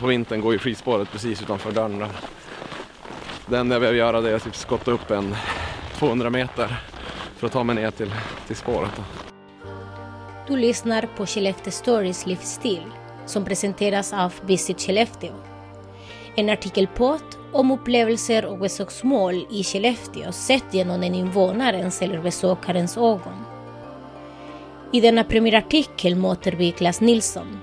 På vintern går ju skidspåret precis utanför dörren. Där. Det enda jag behöver göra det är att typ skotta upp en 200 meter för att ta mig ner till, till spåret. Då. Du lyssnar på Skellefteå Stories livsstil som presenteras av Visit Skellefteå. En artikelpodd om upplevelser och besöksmål i Skellefteå sett genom en invånarens eller besökarens ögon. I denna premiärartikel möter vi Klas Nilsson,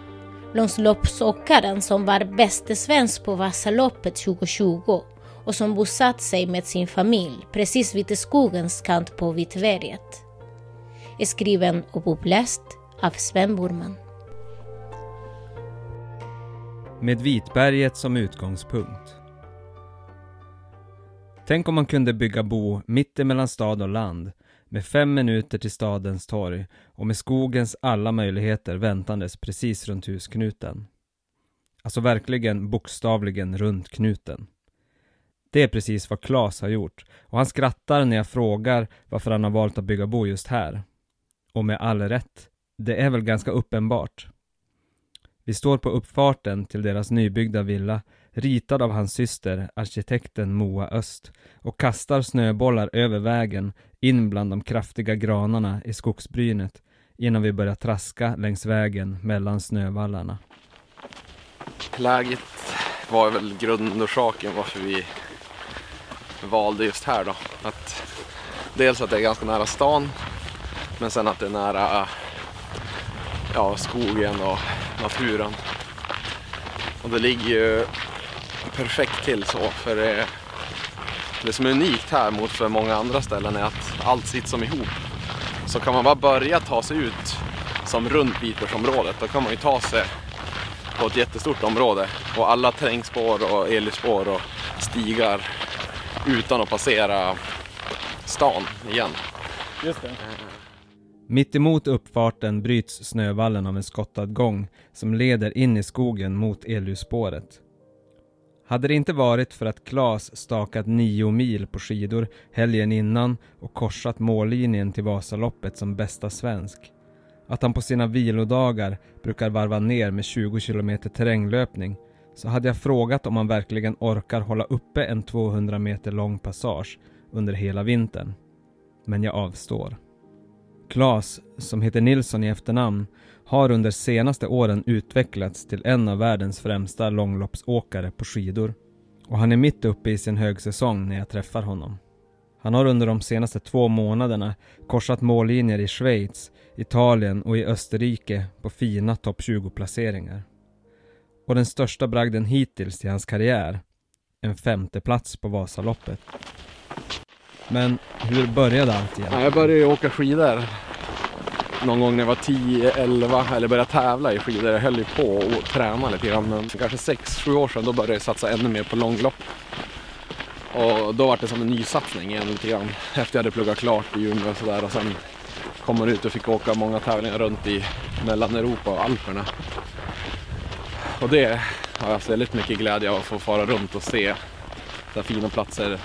långloppsåkaren som var bäste svensk på Vasaloppet 2020 och som bosatt sig med sin familj precis vid skogens kant på Vitberget. Skriven och uppläst av Sven Burman. Med Vitberget som utgångspunkt. Tänk om man kunde bygga bo mitt emellan stad och land med fem minuter till stadens torg och med skogens alla möjligheter väntandes precis runt husknuten. Alltså verkligen bokstavligen runt knuten. Det är precis vad Klas har gjort och han skrattar när jag frågar varför han har valt att bygga bo just här. Och med all rätt. Det är väl ganska uppenbart. Vi står på uppfarten till deras nybyggda villa, ritad av hans syster, arkitekten Moa Öst, och kastar snöbollar över vägen in bland de kraftiga granarna i skogsbrynet innan vi börjar traska längs vägen mellan snövallarna. Läget var väl grundorsaken varför vi valde just här då. Att dels att det är ganska nära stan men sen att det är nära ja, skogen och naturen. Och det ligger ju perfekt till så för det, det som är unikt här mot för många andra ställen är att allt sitter som ihop. Så kan man bara börja ta sig ut som runt Vitersområdet då kan man ju ta sig på ett jättestort område och alla terrängspår och elspår och stigar utan att passera stan igen. Just det. Mitt emot uppfarten bryts snövallen av en skottad gång som leder in i skogen mot elljusspåret. Hade det inte varit för att Klas stakat nio mil på skidor helgen innan och korsat mållinjen till Vasaloppet som bästa svensk, att han på sina vilodagar brukar varva ner med 20 km terränglöpning, så hade jag frågat om han verkligen orkar hålla uppe en 200 meter lång passage under hela vintern. Men jag avstår. Klas, som heter Nilsson i efternamn, har under senaste åren utvecklats till en av världens främsta långloppsåkare på skidor. Och han är mitt uppe i sin högsäsong när jag träffar honom. Han har under de senaste två månaderna korsat mållinjer i Schweiz, Italien och i Österrike på fina topp 20-placeringar. Och den största bragden hittills i hans karriär, en femteplats på Vasaloppet. Men hur började allt igen? Jag började ju åka skidor någon gång när jag var 10, 11 eller började tävla i skidor. Jag höll ju på och träna lite grann men kanske 6-7 år sedan då började jag satsa ännu mer på långlopp. Och då var det som en ny satsning igen lite grann efter jag hade pluggat klart i Umeå och sådär och sen kom man ut och fick åka många tävlingar runt i Mellaneuropa och Alperna. Och det har jag haft väldigt mycket glädje av att få fara runt och se så fina platser.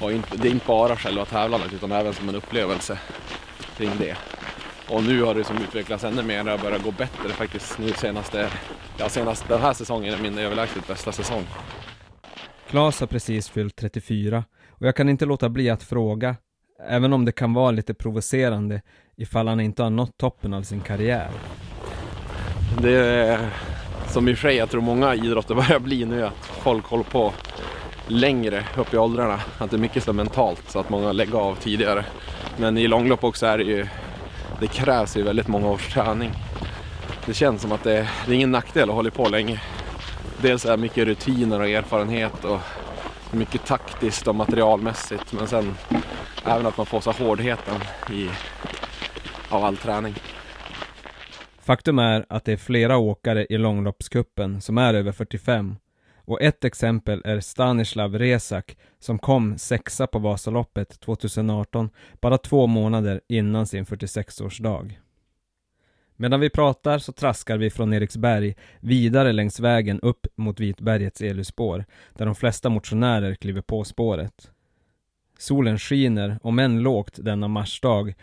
Och inte, det är inte bara själva tävlandet utan även som en upplevelse kring det. Och nu har det som utvecklats ännu mer, det har börjat gå bättre faktiskt nu senaste, ja senast den här säsongen är min överlägset bästa säsong. Klas har precis fyllt 34 och jag kan inte låta bli att fråga, även om det kan vara lite provocerande ifall han inte har nått toppen av sin karriär. Det är som i och för sig jag tror många idrotter börjar bli nu att folk håller på längre upp i åldrarna. Att det är mycket så mentalt så att många lägger av tidigare. Men i långlopp också är det ju det krävs ju väldigt många års träning. Det känns som att det, det är ingen nackdel att hålla på länge. Dels är det mycket rutiner och erfarenhet och mycket taktiskt och materialmässigt men sen även att man får så hårdheten i, av all träning. Faktum är att det är flera åkare i långloppskuppen som är över 45 och ett exempel är Stanislav Resak som kom sexa på Vasaloppet 2018, bara två månader innan sin 46-årsdag. Medan vi pratar så traskar vi från Eriksberg vidare längs vägen upp mot Vitbergets Eluspår, där de flesta motionärer kliver på spåret. Solen skiner, om än lågt denna marsdag,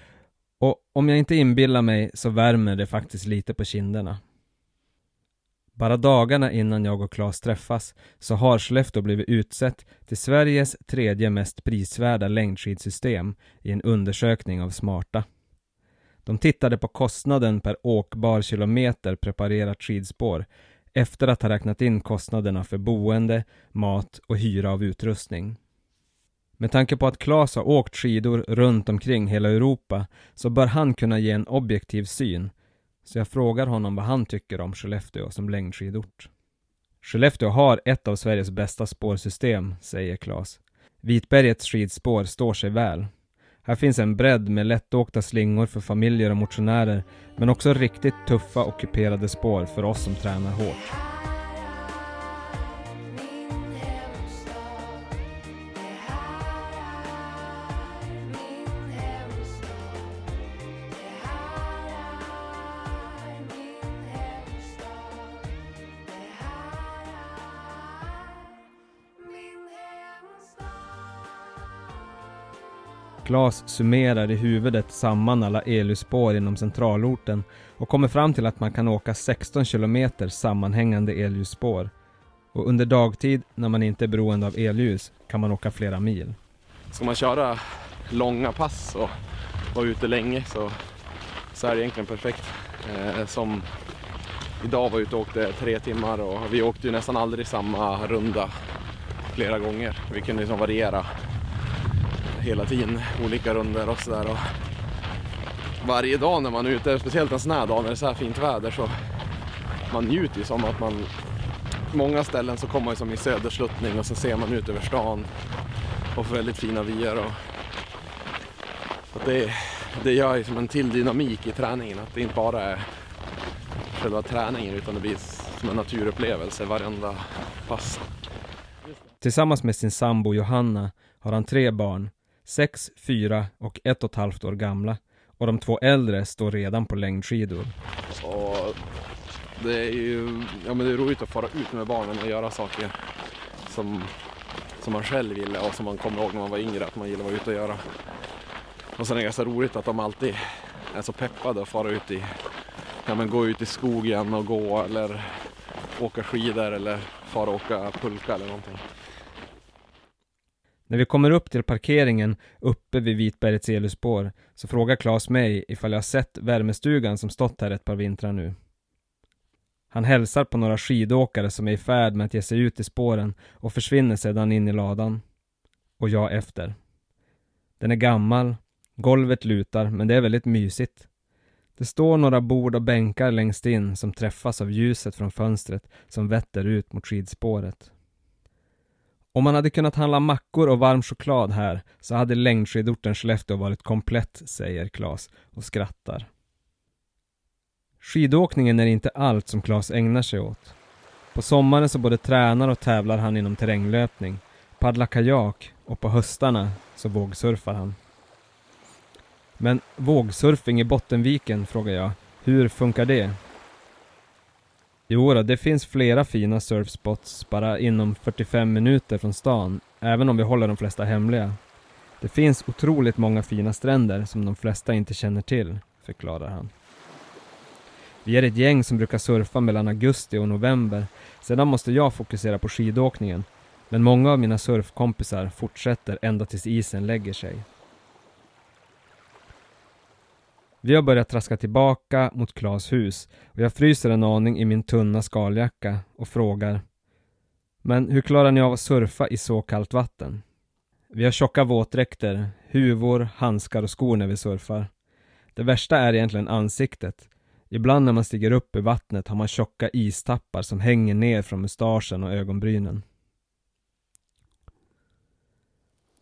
och om jag inte inbillar mig så värmer det faktiskt lite på kinderna. Bara dagarna innan jag och Claes träffas så har Skellefteå blivit utsett till Sveriges tredje mest prisvärda längdskidsystem i en undersökning av Smarta. De tittade på kostnaden per åkbar kilometer preparerat skidspår efter att ha räknat in kostnaderna för boende, mat och hyra av utrustning. Med tanke på att Claes har åkt skidor runt omkring hela Europa så bör han kunna ge en objektiv syn. Så jag frågar honom vad han tycker om Skellefteå som längdskidort. Skellefteå har ett av Sveriges bästa spårsystem, säger Claes. Vitbergets skidspår står sig väl. Här finns en bredd med lättåkta slingor för familjer och motionärer, men också riktigt tuffa och kuperade spår för oss som tränar hårt. Klas summerar i huvudet samman alla eluspår inom centralorten och kommer fram till att man kan åka 16 kilometer sammanhängande elljusspår. Och under dagtid, när man inte är beroende av elljus, kan man åka flera mil. Ska man köra långa pass och vara ute länge så, så är det egentligen perfekt. Eh, som idag var ute och åkte tre timmar och vi åkte ju nästan aldrig samma runda flera gånger. Vi kunde liksom variera hela tiden, olika runder och sådär. Varje dag när man är ute, speciellt en sån här dag när det är så här fint väder så man njuter ju som att man många ställen så kommer man ju som i södersluttning och så ser man ut över stan och får väldigt fina vyer. Och, och det, det gör ju som en till dynamik i träningen, att det inte bara är själva träningen utan det blir som en naturupplevelse varenda pass. Tillsammans med sin sambo Johanna har han tre barn sex, fyra och ett och ett halvt år gamla och de två äldre står redan på längdskidor. Och det är ju ja, men det är roligt att fara ut med barnen och göra saker som, som man själv ville och som man kommer ihåg när man var yngre att man gillade att vara ute och göra. Och sen är det ganska roligt att de alltid är så peppade att fara ut i, ja men gå ut i skogen och gå eller åka skidor eller fara och åka pulka eller någonting. När vi kommer upp till parkeringen uppe vid Vitbergets eluspår så frågar Claes mig ifall jag sett värmestugan som stått här ett par vintrar nu. Han hälsar på några skidåkare som är i färd med att ge sig ut i spåren och försvinner sedan in i ladan. Och jag efter. Den är gammal, golvet lutar, men det är väldigt mysigt. Det står några bord och bänkar längst in som träffas av ljuset från fönstret som vetter ut mot skidspåret. Om man hade kunnat handla mackor och varm choklad här så hade längdskidorten Skellefteå varit komplett, säger Klas och skrattar. Skidåkningen är inte allt som Klas ägnar sig åt. På sommaren så både tränar och tävlar han inom terränglöpning, paddlar kajak och på höstarna så vågsurfar han. Men vågsurfing i Bottenviken, frågar jag. Hur funkar det? Jo då, det finns flera fina surfspots bara inom 45 minuter från stan, även om vi håller de flesta hemliga. Det finns otroligt många fina stränder som de flesta inte känner till, förklarar han. Vi är ett gäng som brukar surfa mellan augusti och november. Sedan måste jag fokusera på skidåkningen. Men många av mina surfkompisar fortsätter ända tills isen lägger sig. Vi har börjat traska tillbaka mot Klas hus och jag fryser en aning i min tunna skaljacka och frågar Men hur klarar ni av att surfa i så kallt vatten? Vi har tjocka våtdräkter, huvor, handskar och skor när vi surfar. Det värsta är egentligen ansiktet. Ibland när man stiger upp i vattnet har man tjocka istappar som hänger ner från mustaschen och ögonbrynen.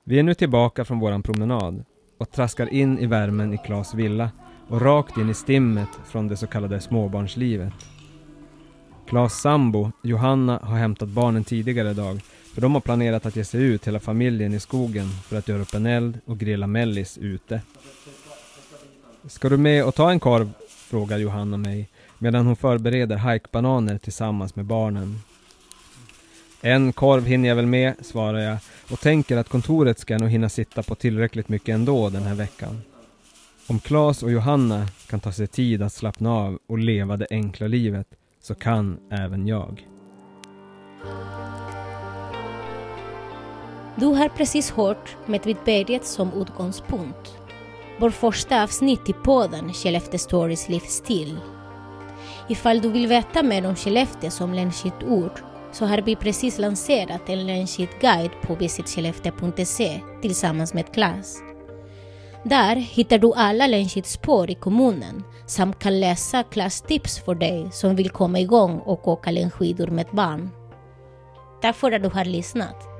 Vi är nu tillbaka från våran promenad och traskar in i värmen i Klas villa och rakt in i stimmet från det så kallade småbarnslivet. Klas sambo, Johanna, har hämtat barnen tidigare idag för de har planerat att ge sig ut hela familjen i skogen för att göra upp en eld och grilla mellis ute. Ska du med och ta en korv? frågar Johanna mig medan hon förbereder hajkbananer tillsammans med barnen. En korv hinner jag väl med, svarar jag och tänker att kontoret ska nog hinna sitta på tillräckligt mycket ändå den här veckan. Om Klas och Johanna kan ta sig tid att slappna av och leva det enkla livet så kan även jag. Du har precis hört Medvedberget som utgångspunkt. Vår första avsnitt i podden Skellefteå Stories livsstil. Ifall du vill veta mer om Skellefteå som länsskilt ort så har vi precis lanserat en länsskilt guide på visitskellefteå.se tillsammans med Klas. Där hittar du alla länsskiltspår i kommunen samt kan läsa klasstips för dig som vill komma igång och åka längdskidor med barn. Tack för att du har lyssnat.